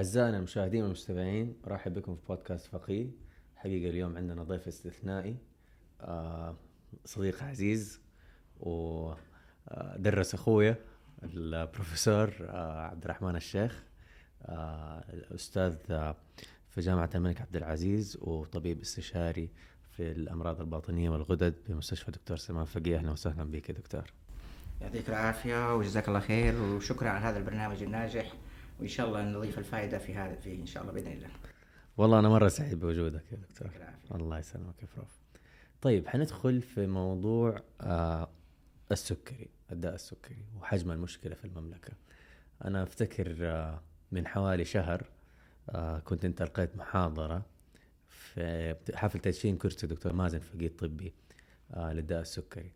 أعزائنا المشاهدين والمستمعين أرحب بكم في بودكاست فقيه. حقيقة اليوم عندنا ضيف استثنائي آه، صديق عزيز ودرس أخويا البروفيسور آه، عبد الرحمن الشيخ آه، أستاذ في جامعة الملك عبد العزيز وطبيب استشاري في الأمراض الباطنية والغدد بمستشفى دكتور سلمان فقيه أهلا وسهلا بك يا دكتور. يعطيك العافية وجزاك الله خير وشكرا على هذا البرنامج الناجح. وإن شاء الله نضيف الفائدة في هذا فيه إن شاء الله بإذن الله. والله أنا مرة سعيد بوجودك يا دكتور. الله يسلمك يا فروف طيب حندخل في موضوع آه السكري الداء السكري وحجم المشكلة في المملكة. أنا أفتكر آه من حوالي شهر آه كنت أنت القيت محاضرة في حفل تدشين كرسي دكتور مازن فقيه طبي آه للداء السكري.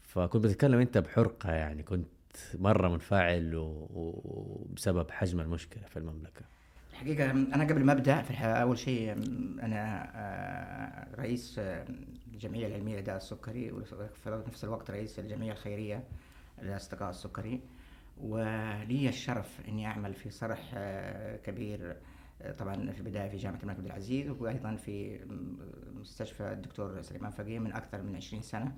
فكنت بتتكلم أنت بحرقة يعني كنت مرة منفعل وبسبب حجم المشكلة في المملكة. الحقيقة أنا قبل ما أبدأ في أول شيء أنا آه، رئيس الجمعية العلمية للداء السكري وفي نفس الوقت رئيس الجمعية الخيرية لأصدقاء السكري. ولي الشرف إني أعمل في صرح آه، كبير آه، طبعا في البداية في جامعة الملك عبد العزيز وأيضا في مستشفى الدكتور سليمان فقيه من أكثر من 20 سنة.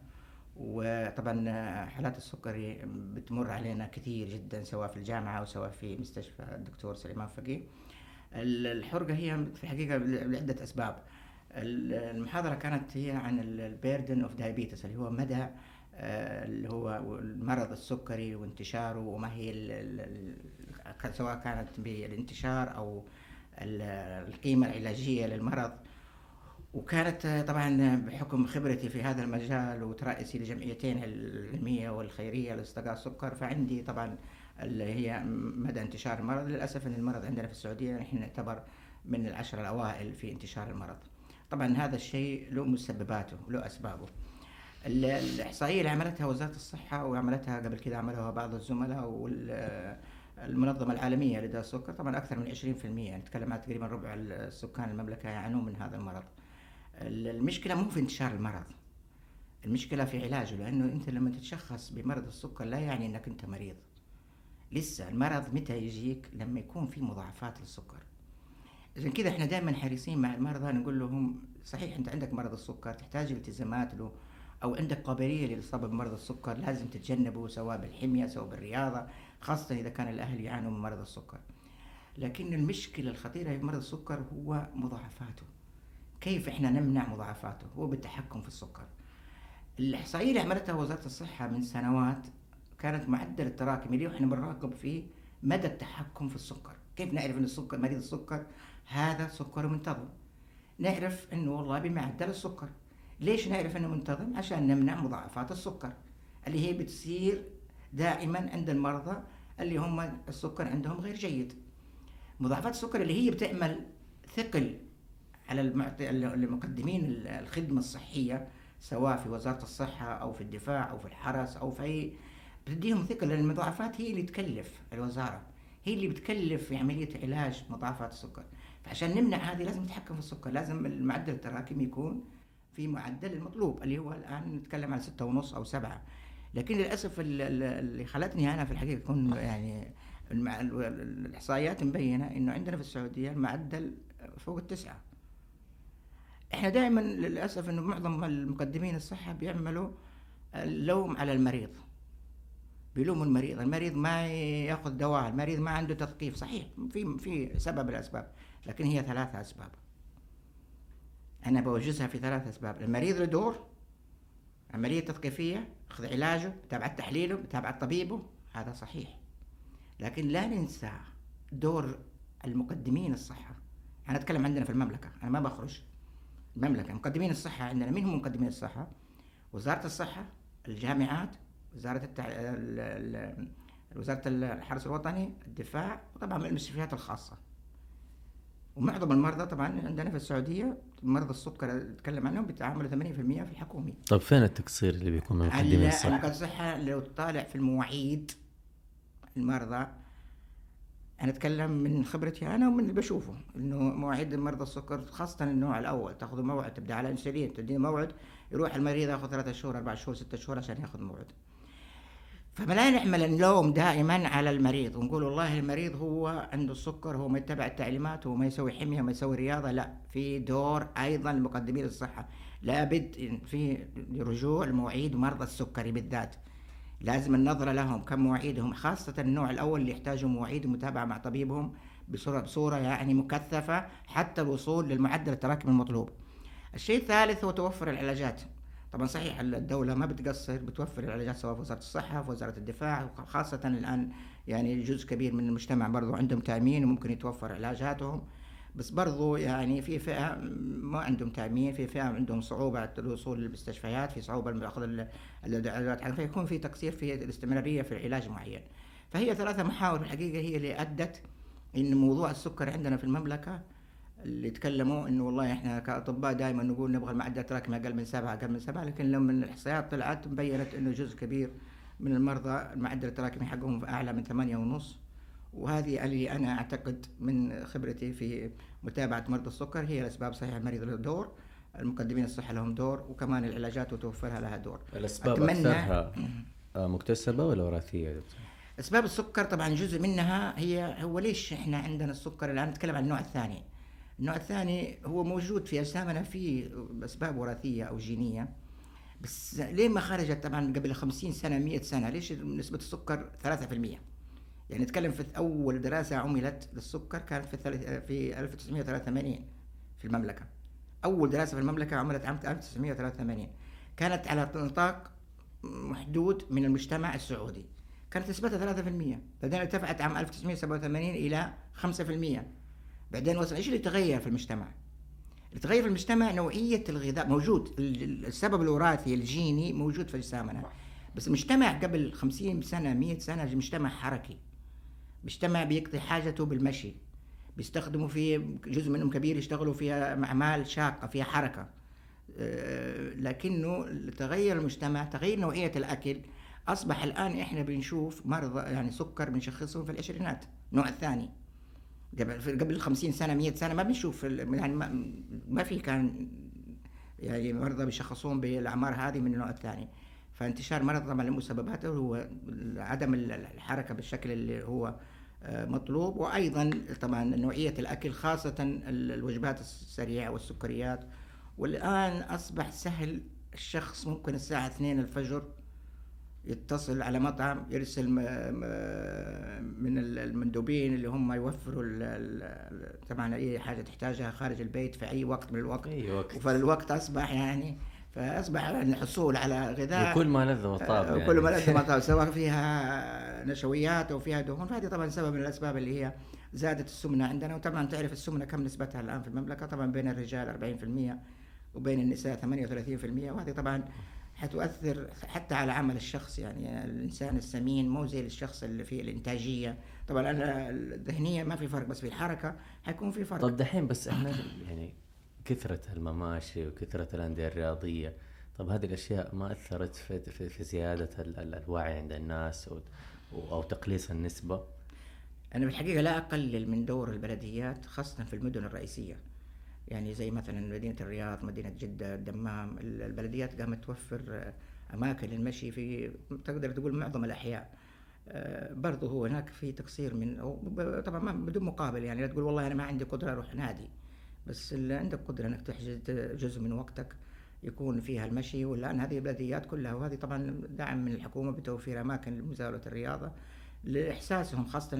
وطبعا حالات السكري بتمر علينا كثير جدا سواء في الجامعة أو سواء في مستشفى الدكتور سليمان فقيه. الحرقة هي في الحقيقة لعدة أسباب. المحاضرة كانت هي عن ال burden of diabetes اللي هو مدى آه، اللي هو المرض السكري وانتشاره وما هي سواء كانت بالانتشار أو القيمة العلاجية للمرض. وكانت طبعا بحكم خبرتي في هذا المجال وترأسي لجمعيتين العلمية والخيرية لاصدقاء السكر فعندي طبعا اللي هي مدى انتشار المرض. للأسف إن المرض عندنا في السعودية نحن نعتبر من العشر الأوائل في انتشار المرض. طبعا هذا الشيء له مسبباته له أسبابه. الإحصائية اللي عملتها وزارة الصحة وعملتها قبل كده عملها بعض الزملاء والمنظمة العالمية لداء السكر طبعا أكثر من 20% يعني نتكلم عن تقريبا ربع السكان المملكة يعانون من هذا المرض. المشكلة مو في انتشار المرض. المشكلة في علاجه لأنه أنت لما تتشخص بمرض السكر لا يعني أنك أنت مريض. لسه المرض متى يجيك لما يكون في مضاعفات للسكر. عشان كذا إحنا دائما حريصين مع المرضى نقول لهم صحيح أنت عندك مرض السكر تحتاج التزامات له أو عندك قابلية للإصابة بمرض السكر لازم تتجنبه سواء بالحمية سواء بالرياضة خاصة إذا كان الأهل يعانوا من مرض السكر لكن المشكلة الخطيرة في مرض السكر هو مضاعفاته كيف إحنا نمنع مضاعفاته؟ هو بالتحكم في السكر. الإحصائية اللي عملتها وزارة الصحة من سنوات كانت معدل التراكمي اللي إحنا بنراقب فيه مدى التحكم في السكر. كيف نعرف إن السكر مريض السكر؟ هذا سكر منتظم. نعرف إنه والله بمعدل السكر. ليش نعرف إنه منتظم؟ عشان نمنع مضاعفات السكر اللي هي بتصير دائما عند المرضى اللي هم السكر عندهم غير جيد. مضاعفات السكر اللي هي بتعمل ثقل على المقدمين الخدمة الصحية سواء في وزارة الصحة أو في الدفاع أو في الحرس أو في اي بتديهم ثقل. لأن المضاعفات هي اللي تكلف الوزارة هي اللي بتكلف في عملية علاج مضاعفات السكر. فعشان نمنع هذه لازم نتحكم في السكر لازم المعدل التراكمي يكون في معدل المطلوب اللي هو الآن نتكلم عن ستة ونص أو سبعة. لكن للأسف اللي خلتني أنا في الحقيقة اكون يعني الإحصائيات مبينة إنه عندنا في السعودية المعدل فوق التسعة. إحنا دائما للأسف إنه معظم المقدمين الصحة بيعملوا اللوم على المريض. بيلوموا المريض المريض ما يأخذ دواء المريض ما عنده تثقيف صحيح في في سبب الأسباب لكن هي ثلاثة أسباب. أنا بوجزها في ثلاث أسباب المريض له دور عملية تثقيفية أخذ علاجه متابعة تحليله متابعة طبيبه هذا صحيح. لكن لا ننسى دور المقدمين الصحة. أنا أتكلم عندنا في المملكة أنا ما بخرج. المملكة مقدمين الصحة عندنا مين هم مقدمين الصحة وزارة الصحة الجامعات وزارة التع... وزارة الحرس الوطني الدفاع وطبعا المستشفيات الخاصة ومعظم المرضى طبعا عندنا في السعودية مرضى السكر اتكلم عنهم بيتعاملوا 80% في الحكومي. طيب فين التقصير اللي بيكون من مقدمين الصحة؟ الصحة لو تطالع في المواعيد المرضى أنا أتكلم من خبرتي أنا ومن اللي بشوفه إنه مواعيد مرضى السكر خاصة النوع الأول تاخذ موعد تبدأ على إنسولين تدي موعد يروح المريض ياخذ ثلاثة شهور أربع شهور ستة شهور عشان ياخذ موعد. فلا نعمل اللوم دائما على المريض ونقول والله المريض هو عنده السكر هو ما يتبع التعليمات هو ما يسوي حمية ما يسوي رياضة لا في دور أيضا لمقدمين الصحه لابد في رجوع لمواعيد مرضى السكري بالذات لازم النظرة لهم كم مواعيدهم خاصة النوع الأول اللي يحتاجوا مواعيد متابعة مع طبيبهم بصورة بصورة يعني مكثفة حتى الوصول للمعدل التراكمي المطلوب. الشيء الثالث هو توفر العلاجات. طبعا صحيح الدولة ما بتقصر بتوفر العلاجات سواء في وزارة الصحة في وزارة الدفاع خاصة الآن يعني جزء كبير من المجتمع برضو عندهم تأمين وممكن يتوفر علاجاتهم بس برضو يعني في فئة ما عندهم تأمين في فئة عندهم صعوبة الوصول للمستشفيات في صعوبة بأخذ العلاجات فيكون في تقصير في الاستمرارية في العلاج معين. فهي ثلاثة محاور في الحقيقة هي اللي أدت إن موضوع السكر عندنا في المملكة اللي تكلموا إنه والله إحنا كأطباء دائما نقول نبغى المعدل التراكمي أقل من سبعة أقل من سبعة لكن لما الاحصائيات طلعت بينت إنه جزء كبير من المرضى المعدل التراكمي حقهم أعلى من ثمانية ونص. وهذه اللي أنا أعتقد من خبرتي في متابعة مرضى السكر هي الأسباب صحيح المريض له دور المقدمين الصحة لهم دور وكمان العلاجات وتوفرها لها دور. الأسباب أكثرها آه، مكتسبة ولا وراثية دكتور؟ أسباب السكر طبعا جزء منها هي هو ليش إحنا عندنا السكر؟ الآن نتكلم عن النوع الثاني. النوع الثاني هو موجود في أجسامنا في أسباب وراثية أو جينية بس ليه ما خرجت طبعا قبل 50 سنة 100 سنة؟ ليش نسبة السكر 3% يعني نتكلم في أول دراسة عملت للسكر كانت في في 1983 في المملكة. أول دراسة في المملكة عملت عام 1983 كانت على نطاق محدود من المجتمع السعودي. كانت نسبتها 3% بعدين ارتفعت عام 1987 إلى 5% بعدين وصل إيش اللي تغير في المجتمع؟ اللي تغير في المجتمع نوعية الغذاء. موجود. السبب الوراثي الجيني موجود في اجسامنا بس المجتمع قبل 50 سنة 100 سنة مجتمع حركي. مجتمع بيقضي حاجته بالمشي. بيستخدموا في جزء منهم كبير يشتغلوا فيها أعمال شاقة فيها حركة. آه، لكنه تغير المجتمع تغير نوعية الأكل أصبح الآن إحنا بنشوف مرضى يعني سكر بنشخصهم في العشرينات النوع الثاني قبل قبل 50 سنة 100 سنة ما بنشوف يعني ما, في كان يعني مرضى بيشخصون بالأعمار هذه من النوع الثاني. فانتشار مرض طبعا لمسبباته هو عدم الحركة بالشكل اللي هو مطلوب. وأيضا طبعا نوعية الأكل خاصة الوجبات السريعة والسكريات. والآن أصبح سهل الشخص ممكن الساعة 2 الفجر يتصل على مطعم يرسل من المندوبين اللي هم يوفروا طبعا أي حاجة تحتاجها خارج البيت في أي وقت من الوقت. أي وقت. فالوقت أصبح يعني فأصبح الحصول على غذاء. وكل ما لذ وطاب يعني. وكل ما لذ وطاب سواء فيها نشويات أو فيها دهون. فهذه طبعا سبب من الأسباب اللي هي زادت السمنة عندنا. وطبعا تعرف السمنة كم نسبتها الآن في المملكة؟ طبعا بين الرجال 40% وبين النساء 38% وهذه طبعا حتؤثر حتى على عمل الشخص. يعني الإنسان السمين مو زي الشخص اللي فيه الإنتاجية. طبعا الذهنية ما في فرق بس في الحركة حيكون في فرق. طب دحين بس إحنا يعني كثرة المماشي وكثرة الأندية الرياضية. طب هذه الأشياء ما أثرت في, في, في زيادة الوعي عند الناس أو تقليص النسبة؟ أنا بالحقيقة لا أقلل من دور البلديات خاصة في المدن الرئيسية. يعني زي مثلا مدينة الرياض مدينة جدة الدمام البلديات قامت توفر أماكن للمشي في تقدر تقول معظم الأحياء. آه، برضه هو هناك في تقصير من طبعا ما بدون مقابل يعني لا تقول والله أنا ما عندي قدرة أروح نادي. بس اللي عندك قدرة إنك تحجز جزء من وقتك يكون فيها المشي والآن هذه البلديات كلها وهذه طبعا دعم من الحكومة بتوفير أماكن لمزاولة الرياضة لإحساسهم خاصة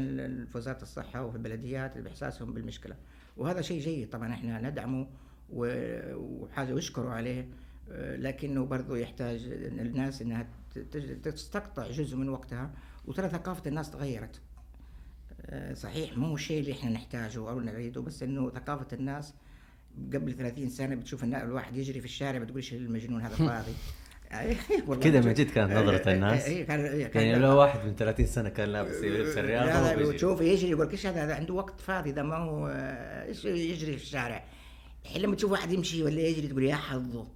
في وزاره الصحة وفي البلديات باحساسهم بالمشكلة. وهذا شيء جيد طبعا إحنا ندعمه وحاجة يشكروا عليه لكنه برضو يحتاج الناس إنها تستقطع جزء من وقتها وترى ثقافة الناس تغيرت. صحيح مو الشيء اللي إحنا نحتاجه أو نريده بس إنه ثقافة الناس قبل 30 سنة بتشوف الواحد يجري في الشارع بتقول إيش المجنون هذا فاضي. كذا من جد كانت نظرة الناس. اي كان يعني لو واحد من 30 سنة كان لابس لبس الرياضة لا لا تشوف يجري يقول إيش هذا عنده وقت فاضي ده ما هو إيش يجري في الشارع؟ الحين لما تشوف واحد يمشي ولا يجري تقول يا حظه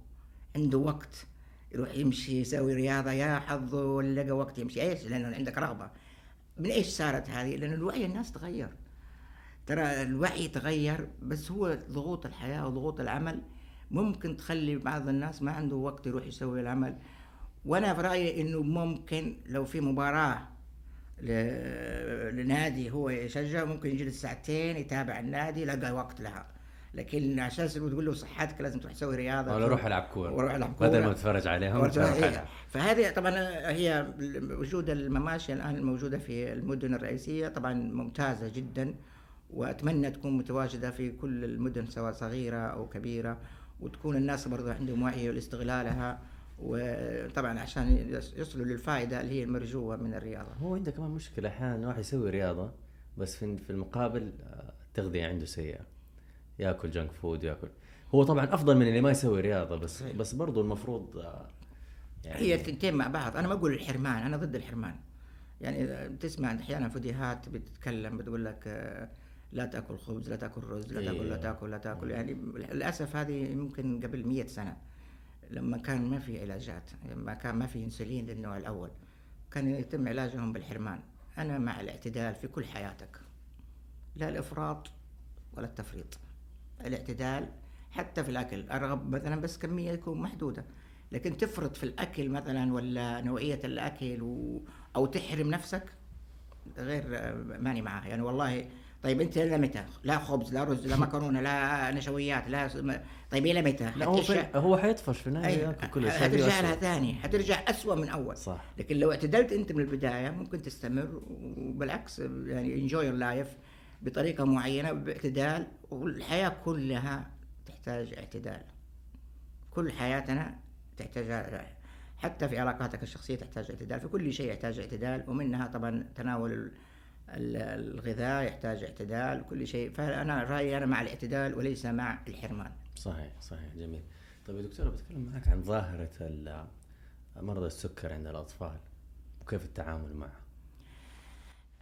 عنده وقت يروح يمشي يسوي رياضة يا حظه ولا لقى وقت يمشي. إيش؟ لأنه عندك رغبة. من إيش صارت هذه؟ لأن الوعي الناس تغير. ترى الوعي تغير بس هو ضغوط الحياة وضغوط العمل ممكن تخلي بعض الناس ما عنده وقت يروح يسوي العمل. وأنا في رأيي إنه ممكن لو في مباراة لنادي هو يشجع ممكن يجلس ساعتين يتابع النادي لقى وقت لها. لكن عشان تقول له صحتك لازم تروح تسوي رياضة. ولا أروح العب كورة. وأروح العب كوره بدل ما اتفرج عليهم. فهذه طبعا هي وجود المماشي الآن الموجوده في المدن الرئيسية طبعا ممتازة جدا وأتمنى تكون متواجدة في كل المدن سواء صغيرة أو كبيرة وتكون الناس برضو عندهم وعي لاستغلالها وطبعا عشان يص- يصلوا للفائدة اللي هي المرجوة من الرياضة. هو عنده كمان مشكلة أحيانا واحد يسوي رياضة بس في المقابل آه، التغذية عنده سيئة. ياكل جنك فود ياكل. هو طبعا أفضل من اللي ما يسوي رياضة بس. بس برضه المفروض آه، يعني هي الثنتين مع بعض. أنا ما أقول الحرمان أنا ضد الحرمان. يعني إذا تسمع أحيانا فيديوهات بتتكلم بتقول لك آه، لا تأكل خبز لا تأكل رز لا تأكل لا إيه. تأكل لا تأكل. يعني للأسف هذه ممكن قبل مية سنة لما كان ما في علاجات لما كان ما في إنسولين للنوع الأول كان يتم علاجهم بالحرمان. أنا مع الاعتدال في كل حياتك لا الإفراط ولا التفريط. الاعتدال حتى في الأكل. ارغب مثلا بس كمية يكون محدودة. لكن تفرط في الأكل مثلا ولا نوعية الأكل و... أو تحرم نفسك غير آه، ماني معاه يعني والله طيب أنت إلى متى؟ لا خبز لا رز لا مكرونة لا نشويات لا طيب إلى متى؟ لا هو في هو حيطفش في النهاية أيوة، كل شيء حترجع لها. ثاني حترجع أسوأ من أول. صح. لكن لو اعتدلت أنت من البداية ممكن تستمر وبالعكس يعني انجوي لايف بطريقة معينة باعتدال والحياة كلها تحتاج اعتدال. كل حياتنا تحتاج حتى في علاقاتك الشخصية تحتاج اعتدال في كل شيء يحتاج اعتدال ومنها طبعا تناول ال- ال- الغذاء يحتاج اعتدال كل شيء. فأنا رأيي أنا مع الاعتدال وليس مع الحرمان. صحيح صحيح جميل. طيب يا دكتور بتكلم معك عن ظاهرة مرضى السكر عند الأطفال. وكيف التعامل معه؟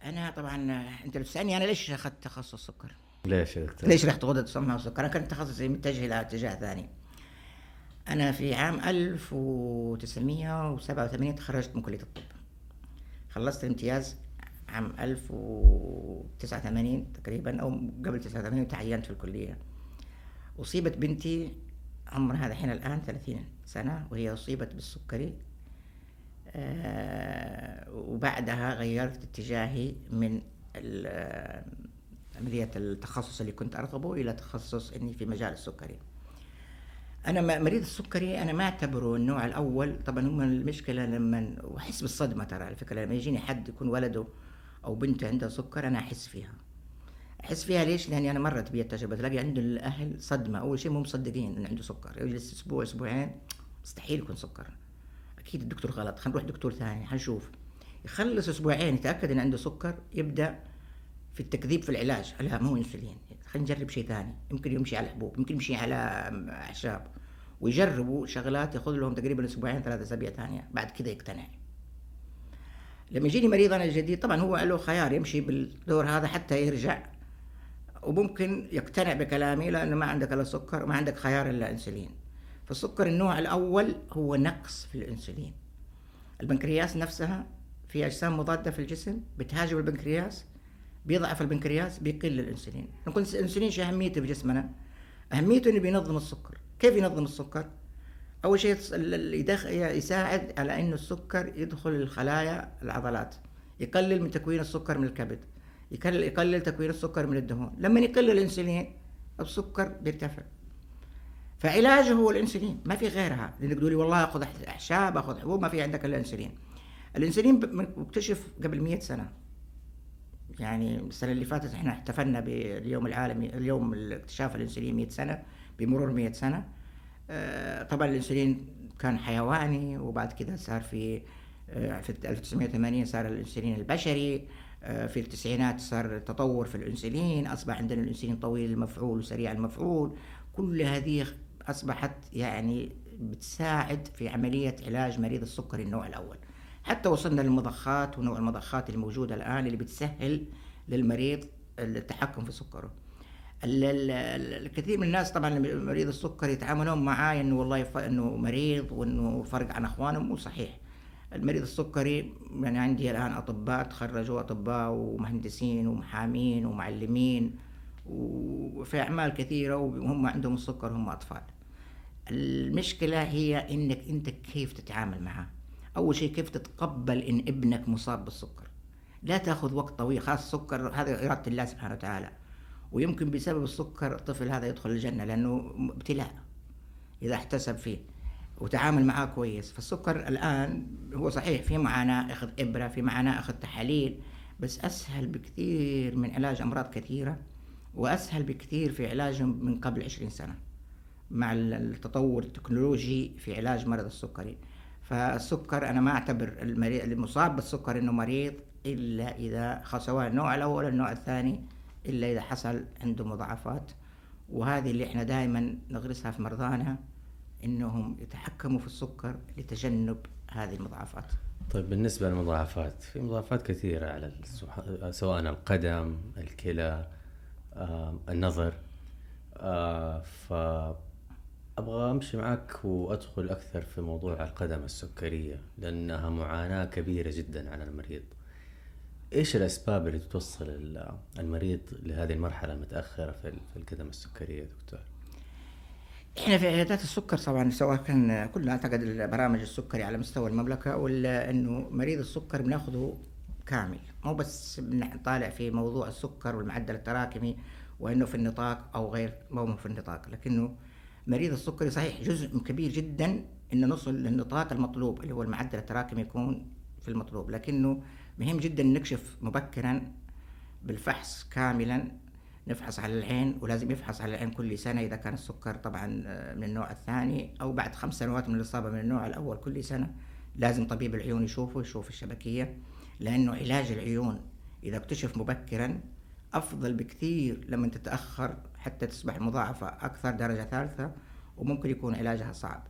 أنا طبعا أنت بتسألني أنا ليش أخذت تخصص سكر؟ ليش يا دكتور؟ ليش رحت غدد الصماء والسكر؟ أنا كنت تخصصي متجه إلى اتجاه ثاني. أنا في عام 1987 تخرجت من كلية الطب. خلصت الامتياز عام 1089 تقريبا أو قبل 89 وتعينت في الكلية. أصيبت بنتي عمرها الحين الآن 30 سنة وهي أصيبت بالسكري وبعدها غيرت اتجاهي من ال- آه، عملية التخصص اللي كنت أرغبه إلى تخصص إني في مجال السكري. أنا مريض السكري أنا ما أعتبره النوع الأول. طبعا هم المشكلة لما وأحس بالصدمة ترى على فكرة. لما يجيني حد يكون ولده أو بنته عندها سكر أنا أحس فيها. أحس فيها ليش؟ لأني أنا مرت بي التجربة. تلاقي عند الأهل صدمة. أول شيء مو مصدقين إنه عنده سكر. يجلس أسبوع أسبوعين مستحيل يكون سكر. أكيد الدكتور غلط. خلينا نروح دكتور ثاني حنشوف. يخلص أسبوعين يتأكد إن عنده سكر يبدأ في التكذيب في العلاج. لا مو إنسولين. خلينا نجرب شيء ثاني. يمكن يمشي على حبوب يمكن يمشي على أعشاب. ويجربوا شغلات ياخذ لهم تقريبا أسبوعين ثلاثة أسابيع ثانية. بعد كذا يقتنع. لما يجيني مريض أنا جديد طبعا هو له خيار يمشي بالدور هذا حتى يرجع. وممكن يقتنع بكلامي لأنه ما عندك الا سكر وما عندك خيار إلا إنسولين. فالسكر النوع الأول هو نقص في الإنسولين. البنكرياس نفسها في أجسام مضادة في الجسم بتهاجم البنكرياس بيضعف البنكرياس بيقل الإنسولين. نقول الإنسولين شو اهميته في جسمنا. أهميته إنه بينظم السكر. كيف ينظم السكر؟ أول شيء يساعد على إنه السكر يدخل الخلايا العضلات يقلل من تكوين السكر من الكبد يقلل يقلل تكوين السكر من الدهون. لما يقلل الإنسولين السكر بيرتفع. فعلاجه هو الانسولين ما في غيرها. لأنك تقولي والله أخذ اعشاب أخذ حبوب ما في عندك إلا الانسولين. الانسولين مكتشف قبل 100 سنة. يعني السنة اللي فاتت إحنا احتفلنا باليوم العالمي اليوم اكتشاف الانسولين 100 سنة بمرور 100 سنة. آه، طبعا الانسولين كان حيواني وبعد كده صار في آه، في 1980 صار الانسولين البشري. آه، في التسعينات صار تطور في الانسولين أصبح عندنا الانسولين طويل المفعول وسريع المفعول. كل هذه أصبحت يعني بتساعد في عملية علاج مريض السكري النوع الأول. حتى وصلنا للمضخات ونوع المضخات الموجوده الآن اللي بتسهل للمريض التحكم في سكره. ال- ال- ال- الكثير من الناس طبعا مريض السكر يتعاملون معاه إنه والله ف- إنه مريض وإنه فرق عن اخوانهم مو صحيح. المريض السكري يعني عندي الآن أطباء تخرجوا أطباء ومهندسين ومحامين ومعلمين وفي أعمال كثيرة وهم عندهم السكر هم أطفال. المشكلة هي إنك أنت كيف تتعامل معه. أول شيء كيف تتقبل إن ابنك مصاب بالسكر. لا تأخذ وقت طويل خاص السكر هذا إرادة الله سبحانه وتعالى. ويمكن بسبب السكر الطفل هذا يدخل الجنة لأنه ابتلاء إذا احتسب فيه وتعامل معاه كويس. فالسكر الآن هو صحيح في معاناة أخذ إبرة في معاناة أخذ تحاليل بس أسهل بكثير من علاج أمراض كثيرة وأسهل بكثير في علاجهم من قبل 20 سنة. مع التطور التكنولوجي في علاج مرض السكري. فالسكر أنا ما أعتبر المصاب بالسكر إنه مريض إلا إذا سواء النوع الأول النوع الثاني إلا إذا حصل عنده مضاعفات. وهذه اللي إحنا دائما نغرسها في مرضانا إنهم يتحكموا في السكر لتجنب هذه المضاعفات. طيب بالنسبة للمضاعفات في مضاعفات كثيرة على سواء القدم، الكلى، النظر. آه، ف أبغى أمشي معك وأدخل أكثر في موضوع القدم السكرية لأنها معاناة كبيرة جدا على المريض. إيش الأسباب اللي توصل المريض لهذه المرحلة المتأخرة في القدم السكرية دكتور؟ إحنا في عيادات السكر طبعا سواء كان كلنا أعتقد البرامج السكري على مستوى المملكة ولا إنه مريض السكر بناخذه كامل مو بس طالع في موضوع السكر والمعدل التراكمي وإنه في النطاق أو غير مو في النطاق لكنه مريض السكري صحيح جزء كبير جدا انه نصل للنطاق المطلوب اللي هو المعدل التراكمي يكون في المطلوب لكنه مهم جدا نكشف مبكرا بالفحص كاملا نفحص على العين ولازم يفحص على العين كل سنة إذا كان السكر طبعا آه، من النوع الثاني أو بعد خمس سنوات من الإصابة من النوع الأول كل سنة. لازم طبيب العيون يشوفه يشوف الشبكية لأنه علاج العيون إذا اكتشف مبكرا أفضل بكثير لما تتأخر حتى تصبح المضاعفة أكثر درجة ثالثة وممكن يكون علاجها صعب.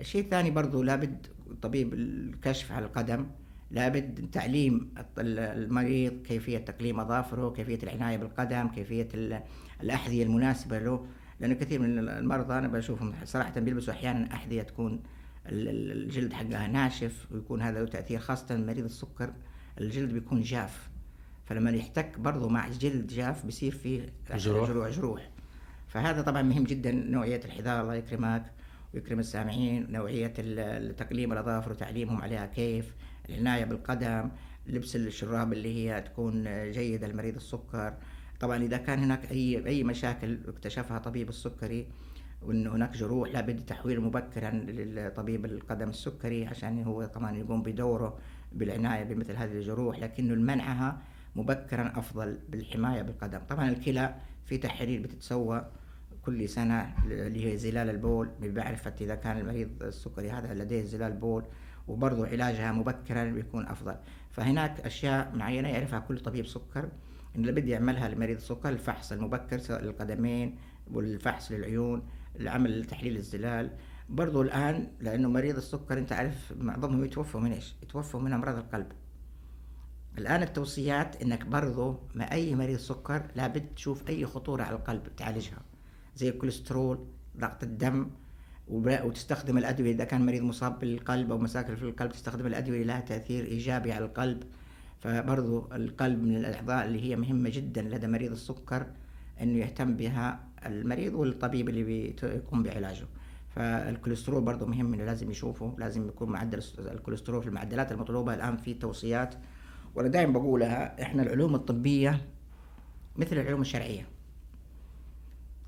الشيء الثاني برضو لابد طبيب الكشف على القدم لابد تعليم المريض كيفية تقليم أظافره كيفية العناية بالقدم كيفية الأحذية المناسبة له. لأنه كثير من المرضى أنا بشوفهم صراحة بيلبسوا أحيانا أحذية تكون الجلد حقها ناشف ويكون هذا له تأثير خاصة مريض السكر الجلد بيكون جاف. فلما يحتك برضه مع جلد جاف بيصير فيه جروح. جروح, جروح. فهذا طبعا مهم جدا نوعية الحذاء الله يكرمك ويكرم السامعين نوعية تقليم الأظافر وتعليمهم عليها كيف العناية بالقدم لبس الشراب اللي هي تكون جيدة لمريض السكر. طبعا إذا كان هناك أي أي مشاكل اكتشفها طبيب السكري وأن هناك جروح لابد تحويل مبكرا للطبيب القدم السكري عشان هو طبعا يقوم بدوره بالعناية بمثل هذه الجروح لكنه منعها مبكرا أفضل بالحماية بالقدم طبعا الكلى في تحاليل بتتسوى كل سنة اللي هي زلال البول بمعرفة إذا كان المريض السكري هذا لديه زلال بول وبرضه علاجها مبكرا بيكون أفضل فهناك أشياء معينة يعرفها كل طبيب سكر اللي بدي يعملها لمريض السكر الفحص المبكر سواء للقدمين والفحص للعيون العمل تحليل الزلال برضو الآن لأنه مريض السكر أنت عارف معظمهم يتوفوا من إيش؟ يتوفوا من أمراض القلب. الآن التوصيات إنك برضو مع أي مريض سكر لابد تشوف أي خطورة على القلب تعالجها. زي الكوليسترول، ضغط الدم، وتستخدم الأدوية. إذا كان مريض مصاب بالقلب أو مشاكل في القلب تستخدم الأدوية لها تأثير إيجابي على القلب. فبرضو القلب من الاعضاء اللي هي مهمة جدا لدى مريض السكر إنه يهتم بها المريض والطبيب اللي بيقوم بعلاجه. فالكوليسترول برضه مهم إنه لازم يشوفه لازم يكون معدل الكوليسترول في المعدلات المطلوبة. الآن في توصيات وأنا دائما بقولها إحنا العلوم الطبية مثل العلوم الشرعية.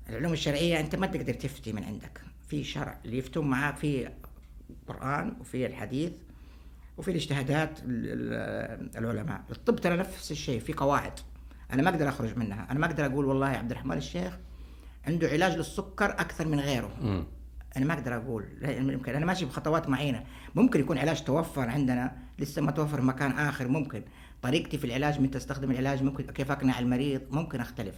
العلوم الشرعية أنت ما تقدر تفتي من عندك. في شرع اللي يفتون معاه في القرآن وفي الحديث وفي الاجتهادات العلماء. الطب ترى نفس الشيء في قواعد. أنا ما أقدر أخرج منها. أنا ما أقدر أقول والله عبد الرحمن الشيخ عنده علاج للسكر أكثر من غيره. م. أنا ما أقدر أقول. يمكن أنا ماشي بخطوات معينة. ممكن يكون علاج توفر عندنا لسه ما توفر مكان آخر ممكن. طريقتي في العلاج متى استخدم العلاج ممكن كيف أقنع المريض؟ ممكن أختلف.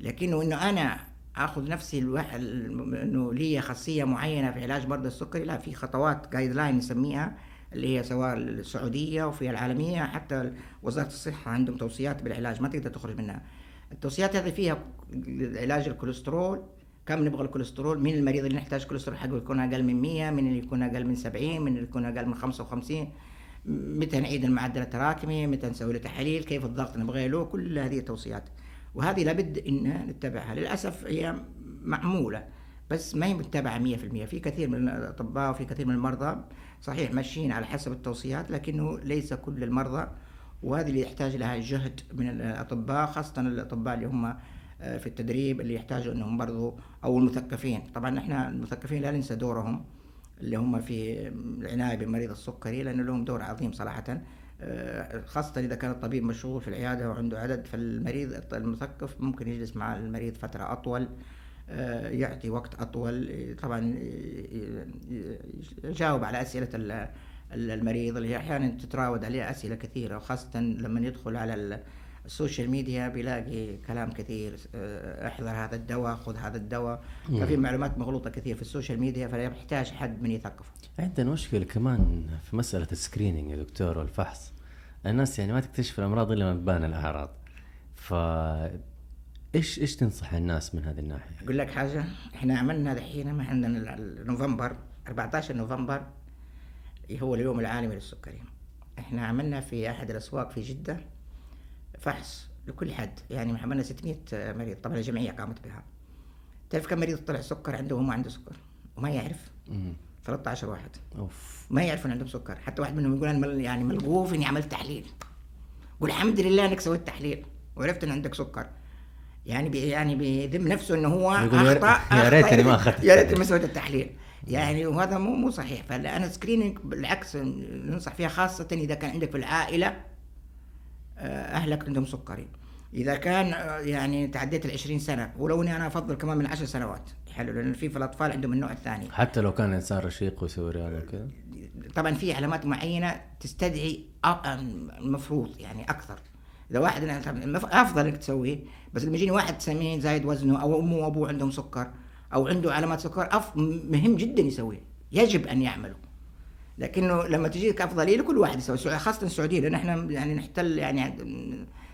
لكنه إنه أنا آخذ نفسي الواحد إنه لي خاصية معينة في علاج مرضى السكري لا في خطوات guideline نسميها اللي هي سواء السعودية وفي العالمية حتى وزارة الصحة عندهم توصيات بالعلاج ما تقدر تخرج منها. التوصيات هذه فيها علاج الكوليسترول كم نبغى الكوليسترول؟ مين المريض اللي نحتاج الكوليسترول حقه يكون أقل من 100 من اللي يكون أقل من 70 من اللي يكون أقل من 55 متى نعيد المعدل التراكمي؟ متى نسوي له تحاليل؟ كيف الضغط نبغى له؟ كل هذه التوصيات. وهذه لابد إن نتبعها. للأسف هي معمولة بس ما هي متبعة 100% في كثير من الأطباء وفي كثير من المرضى صحيح ماشيين على حسب التوصيات لكنه ليس كل المرضى وهذه اللي يحتاج لها جهد من الأطباء خاصة الأطباء اللي هم في التدريب اللي يحتاجوا إنهم برضو أو المثقفين. طبعا إحنا المثقفين لا ننسى دورهم اللي هم في العناية بمريض السكري لأنه لهم دور عظيم صراحة. آه، خاصة إذا كان الطبيب مشغول في العيادة وعنده عدد فالمريض المثقف ممكن يجلس مع المريض فترة أطول آه، يعطي وقت أطول. طبعا يجاوب على أسئلة المريض اللي أحيانا تتراود عليه أسئلة كثيرة وخاصة لما يدخل على ال social media بيلاقي كلام كثير آه، احذر هذا الدواء خذ هذا الدواء. ففي معلومات مغلوطة كثير في ال social media فيحتاج حد من يثقفه. عندنا مشكلة كمان في مسألة ال screening يا دكتور والفحص. الناس يعني ما تكتشف الأمراض إلا لما تبان الأعراض. ف إيش إيش تنصح الناس من هذه الناحية؟ أقول لك حاجة إحنا عملنا دحين ما عندنا نوفمبر 14 نوفمبر هو اليوم العالمي للسكري. إحنا عملنا في أحد الأسواق في جدة. فحص لكل حد. يعني عملنا 600 مريض. طبعا الجمعية قامت بها. تعرف كم مريض طلع سكر عنده وما عنده سكر؟ وما يعرف. 13 واحد. أوف. ما يعرفون عندهم سكر. حتى واحد منهم يقول أنا يعني ملغوف إني عملت تحليل. قول الحمد لله إنك سويت تحليل. وعرفت ان عندك سكر. يعني بي يعني بيذم نفسه إنه هو أخطأ يا ريتني ما أخذت يا ريتني ما سويت التحليل. يعني وهذا مو مو صحيح. فال screening بالعكس ننصح فيها خاصة إذا كان عندك في العائلة أهلك عندهم سكري. إذا كان آه، يعني تعديت ال 20 سنة ولو إني أنا أفضل كمان من 10 سنوات. حلو لأن في في الأطفال عندهم النوع الثاني. حتى لو كان انسان رشيق ويسوي رياضة وكذا. طبعا في علامات معينة تستدعي المفروض يعني أكثر. إذا واحد أفضل إنك تسويه. بس لما يجيني واحد سمين زايد وزنه أو أمه وأبوه عندهم سكر أو عنده علامات سكر أف مهم جدا يسويه. يجب أن يعمله لكنه لما تجيك افضليه لكل واحد يسوي خاصة السعودية لأن إحنا يعني نحتل يعني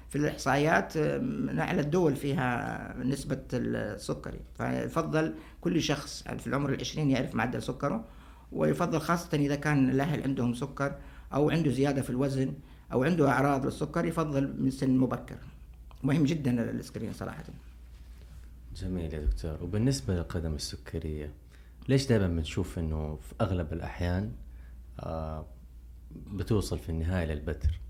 في الإحصائيات من اعلى الدول فيها نسبة السكري فيفضل كل شخص في العمر العشرين يعرف معدل سكره ويفضل خاصة إذا كان الأهل عندهم سكر أو عنده زيادة في الوزن أو عنده أعراض للسكر يفضل من سن مبكر. مهم جدا السكرين صراحة. جميل يا دكتور. وبالنسبة للقدم السكرية ليش دائما بنشوف إنه في أغلب الأحيان بتوصل في النهاية للبتر.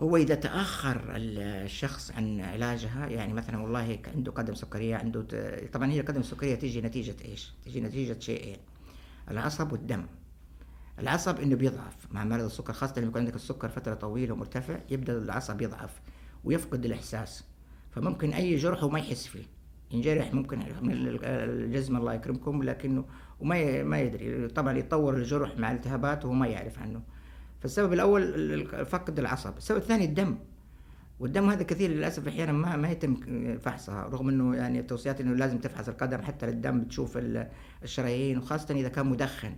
هو إذا تأخر الشخص عن علاجها يعني مثلا والله عنده قدم سكرية عنده طبعا هي القدم السكريه تيجي نتيجة إيش؟ تيجي نتيجة شيئين العصب والدم. العصب إنه بيضعف مع مرض السكر خاصة لما يكون عندك السكر فترة طويلة ومرتفع يبدأ العصب يضعف ويفقد الإحساس. فممكن أي جرح وما يحس فيه. ينجرح ممكن من الجزم الله يكرمكم لكنه وما ما يدري. طبعا يتطور الجرح مع التهابات وهو ما يعرف عنه. فالسبب الأول فقد العصب. السبب الثاني الدم. والدم هذا كثير للأسف أحيانا ما ما يتم فحصها رغم إنه يعني التوصيات إنه لازم تفحص القدم حتى للدم تشوف الشرايين وخاصة إذا كان مدخن.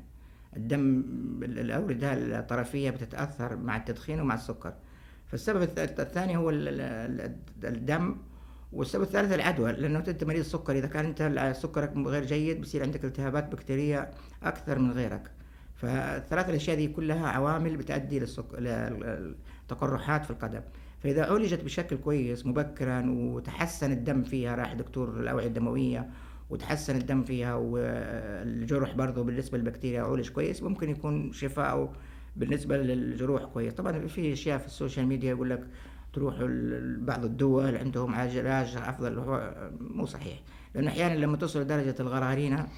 الدم الأوردة الطرفية بتتأثر مع التدخين ومع السكر. فالسبب الثاني هو الدم. والسبب الثالث العدوى لأنه انت مريض سكر إذا كان أنت سكرك غير جيد بصير عندك التهابات بكتيريه أكثر من غيرك. فالثلاث الأشياء دي كلها عوامل بتؤدي للتقرحات في القدم. فإذا عولجت بشكل كويس مبكرا وتحسن الدم فيها راح دكتور الأوعية الدموية وتحسن الدم فيها والجرح برضه بالنسبة للبكتيريا عولج كويس ممكن يكون شفاء بالنسبة للجروح كويس. طبعا في أشياء في ال social media يقول لك تروحوا بعض الدول عندهم علاج أفضل هو مو صحيح. لأنه أحيانا لما توصل لدرجه الغرغرينه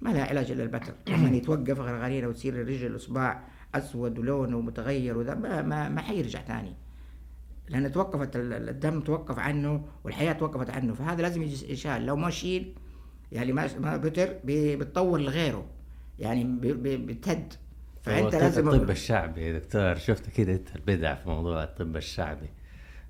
ما لها علاج إلا البتر. لما يتوقف غرغرينه وتصير الرجل الاصبع أسود ولونه متغير وذا ما ما, ما حيرجع ثاني. لأن توقفت الدم توقف عنه والحياة توقفت عنه. فهذا لازم يشال لو ما شيل يعني ما ما بتر بتطور لغيره يعني بتهد. فأنت لازم الطب الشعبي يا دكتور شفت كده أنت البدع في موضوع الطب الشعبي.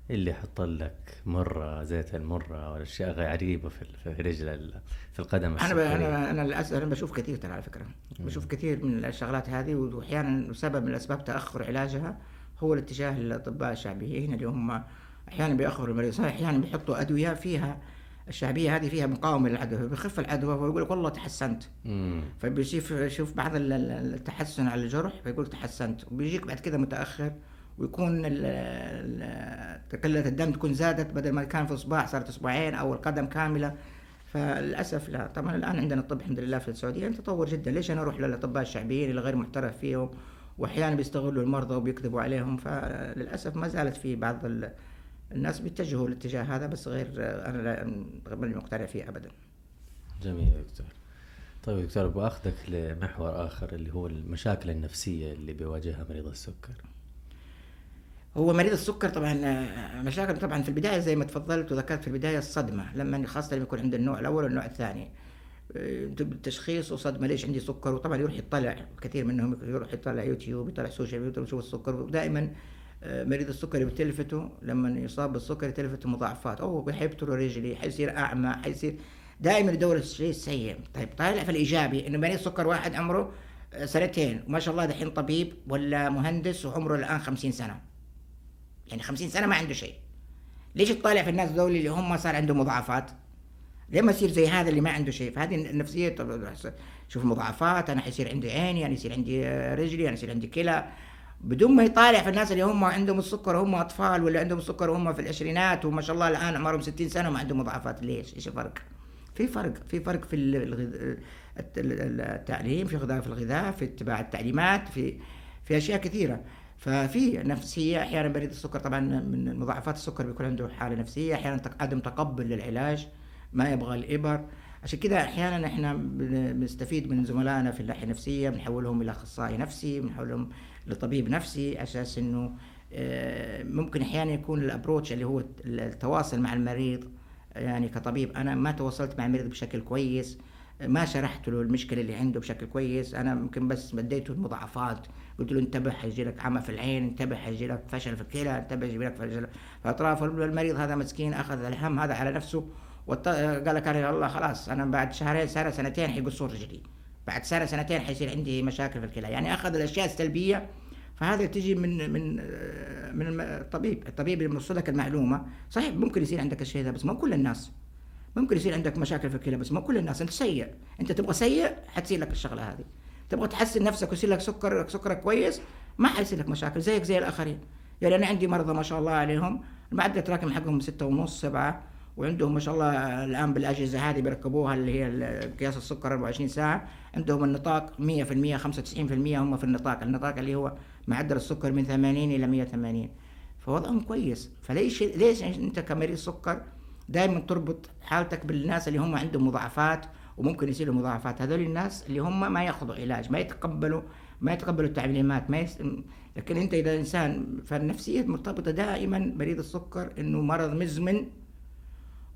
اللي يحط لك مرة زيت المرة ولا أشياء غريبه في في رجل في القدم أنا أنا أنا للأسف أنا بشوف كثير ترى على فكرة. بشوف كثير من الشغلات هذه وأحيانا سبب من أسباب تأخر علاجها هو الاتجاه للأطباء الشعبيين. اللي هم أحيانا بيأخروا المريض صحيح أحيانا بيحطوا أدوية فيها الشعبية هذه فيها مقاومة للعدوى بيخف العدوى ويقول لك والله تحسنت. فبيشوف يشوف بعض التحسن على الجرح فيقول تحسنت. وبيجيك بعد كذا متأخر ويكون قلة الدم تكون زادت بدل ما كان في اصبع صارت اصبعين أو القدم كاملة فللأسف لا طبعا الآن عندنا الطب الحمد لله في السعودية تطور جدا ليش أنا أروح للأطباء الشعبيين اللي غير محترف فيهم واحيانا بيستغلوا المرضى وبيكذبوا عليهم فللأسف ما زالت في بعض الناس بيتجهوا الاتجاه هذا بس غير أنا ماني مقتنع فيه ابدا. جميل يا دكتور. طيب دكتور باخذك لمحور آخر اللي هو المشاكل النفسية اللي بيواجهها مريض السكر. هو مريض السكر طبعا مشاكل طبعا في البداية زي ما تفضلت وذكرت في البداية الصدمة لما خاصة لما يكون عند النوع الأول والنوع الثاني. تشخيص وصدمة ليش عندي سكر؟ وطبعا يروح يطلع كثير منهم يروح يطلع يوتيوب يطلع social media يشوف السكر. ودائما آه، مريض السكري بتلفته لما يصاب بالسكر تلفته مضاعفات. أوه حيبتر رجلي حيصير أعمى حيصير دائما يدور الشيء السيء. طيب طالع في الإيجابي إنه مريض سكر واحد عمره آه، سنتين وما شاء الله دحين طبيب ولا مهندس وعمره الآن خمسين سنة. يعني خمسين سنة ما عنده شيء. ليش تطالع في الناس دول اللي هم صار عندهم مضاعفات؟ ليه ما يصير زي هذا اللي ما عنده شيء. فهذه النفسية شوف مضاعفات أنا حيصير عندي عيني أنا يصير عندي رجلي أنا يصير عندي كلى. بدون ما يطالع في الناس اللي هم عندهم السكر وهم أطفال ولا عندهم السكر وهم في العشرينات وما شاء الله الآن أعمارهم 60 سنة وما عندهم مضاعفات. ليش؟ إيش الفرق؟ في فرق في فرق في التعليم في في الغذاء في اتباع التعليمات في في أشياء كثيرة. ففي نفسية أحيانا مريض السكر طبعا من مضاعفات السكر بيكون عنده حالة نفسية أحيانا عدم تقبل للعلاج ما يبغى الإبر. عشان كده أحيانا إحنا بنستفيد من زملائنا في الناحيه النفسية بنحولهم إلى أخصائي نفسي بنحولهم لطبيب نفسي أساس إنه آه، ممكن أحيانا يكون الأبروتش اللي هو التواصل مع المريض يعني كطبيب أنا ما تواصلت مع المريض بشكل كويس ما شرحت له المشكلة اللي عنده بشكل كويس أنا ممكن بس بديته المضاعفات قلت له انتبه حيجي لك عمى في العين انتبه حيجي لك فشل في الكلى انتبه حيجي لك فشل. في اطراف المريض هذا مسكين أخذ الهم هذا على نفسه قال لك الله خلاص أنا بعد شهرين سنه سنتين حيقصون رجلي بعد سنه سنتين حيصير عندي مشاكل في الكلى. يعني أخذ الأشياء السلبية فهذا تجي من من من الطبيب. الطبيب يوصل لك المعلومة صحيح ممكن يصير عندك الشيء ذا بس مو كل الناس. ممكن يصير عندك مشاكل في الكلى بس مو كل الناس. أنت سيء. أنت تبغى سيء حتصير لك الشغلة هذه. تبغى تحسن نفسك ويصير لك سكر سكرك كويس ما حيصير لك مشاكل زيك زي الآخرين. يعني أنا عندي مرضى ما شاء الله عليهم المعدل التراكمي حقهم ستة ونص سبعة وعندهم ما شاء الله الآن بالأجهزة هذه بيركبوها اللي هي قياس السكر 24 ساعة. عندهم النطاق 100% 95% هم في النطاق. النطاق اللي هو معدل السكر من 80 إلى 180 فوضعهم كويس. فليش ليش أنت كمريض سكر دائما تربط حالتك بالناس اللي هم عندهم مضاعفات وممكن يصير لهم مضاعفات. هذول الناس اللي هم ما ياخذوا علاج ما يتقبلوا ما يتقبلوا التعليمات ما يس... لكن انت اذا انسان فالنفسيه مرتبطة دائما مريض السكر إنه مرض مزمن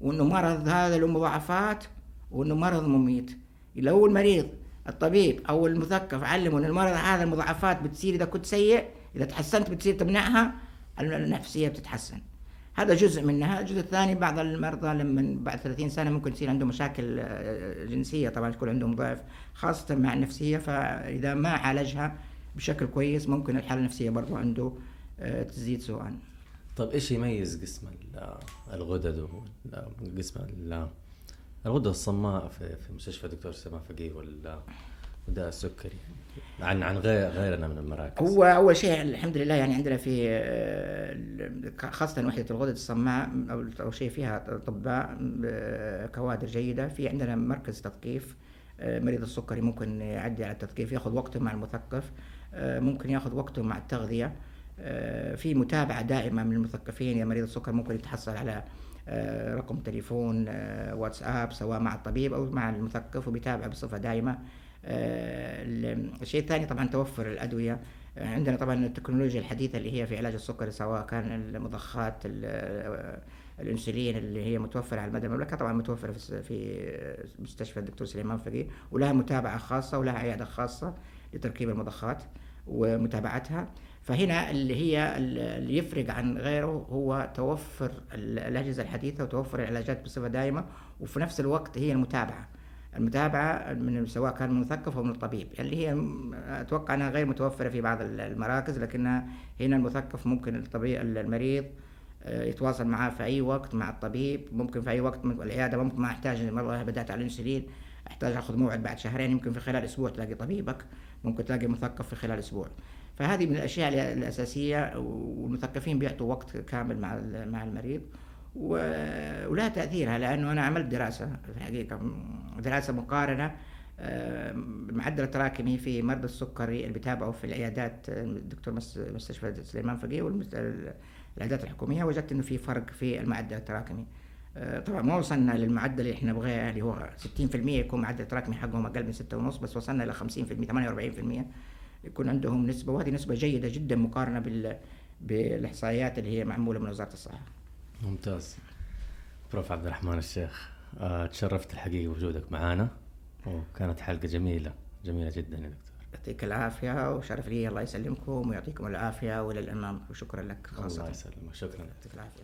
وإنه مرض هذا له مضاعفات وإنه مرض مميت. لو المريض الطبيب أو المثقف علمه إن المرض هذا المضاعفات بتصير إذا كنت سيء إذا تحسنت بتصير تمنعها النفسية بتتحسن. هذا جزء منها. الجزء الثاني بعض المرضى لما بعد 30 سنة ممكن تصير عندهم مشاكل آه، جنسية. طبعا تكون عندهم ضعف خاصة مع النفسية. فإذا ما عالجها بشكل كويس ممكن الحالة النفسية برضو عنده آه، تزيد سوءا طيب إيش يميز قسم الغدد وقسم الغدة الصماء في, مستشفى دكتور سلمان فقيه ولا وداء السكري عن عن غير غيرنا من المراكز. هو أول شيء الحمد لله يعني عندنا في آه، خاصة وحدة الغدد الصماء أو شيء فيها أطباء آه، كوادر جيدة. في عندنا مركز تثقيف آه، مريض السكري ممكن يعدي على التثقيف ياخذ وقته مع المثقف ممكن ياخذ وقته مع التغذية. في متابعة دائمة من المثقفين. يا مريض السكر ممكن يتحصل على رقم تليفون واتساب سواء مع الطبيب أو مع المثقف وبيتابع بصفة دائمة. الشيء الثاني طبعا توفر الأدوية. عندنا طبعا التكنولوجيا الحديثة اللي هي في علاج السكري سواء كان المضخات الإنسولين اللي هي متوفرة على مدى المملكة طبعا متوفرة في مستشفى الدكتور سليمان فقيه ولها متابعة خاصة ولها عيادة خاصة لتركيب المضخات ومتابعتها. فهنا اللي هي اللي يفرق عن غيره هو توفر الأجهزة الحديثة وتوفر العلاجات بصفة دائمة وفي نفس الوقت هي المتابعة. المتابعة من سواء كان من المثقف أو من الطبيب اللي هي أتوقع أنها غير متوفرة في بعض المراكز لكنها هنا المثقف ممكن الطبيب المريض آه، يتواصل معاه في أي وقت مع الطبيب ممكن في أي وقت من العيادة ممكن ما أحتاج والله بدأت على الإنسولين أحتاج آخذ موعد بعد شهرين يمكن في خلال أسبوع تلاقي طبيبك ممكن تلاقي مثقف في خلال أسبوع. فهذه من الأشياء الأساسية والمثقفين بيعطوا وقت كامل مع مع المريض. ولها تأثيرها لأنه أنا عملت دراسة في الحقيقة دراسة مقارنة آه، المعدل التراكمي في مرضى السكري اللي بيتابعوا في العيادات الدكتور مستشفى سليمان فقيه والعيادات الحكومية وجدت إنه في فرق في المعدل التراكمي آه، طبعا ما وصلنا للمعدل اللي إحنا نبغاه اللي هو 60% يكون معدل التراكمي حقهم أقل من 6.5 بس وصلنا ل 50% 48% يكون عندهم نسبة وهذه نسبة جيدة جدا مقارنة بال بالإحصائيات اللي هي معمولة من وزارة الصحة. ممتاز. بروف عبد الرحمن الشيخ آه، تشرفت الحقيقة بوجودك معنا وكانت حلقة جميلة جميلة جدا يا دكتور. يعطيك العافية وشرف لي الله يسلمكم ويعطيكم العافية والى الامام وشكرا لك خاصة. الله يسلمك شكرا يعطيك العافية.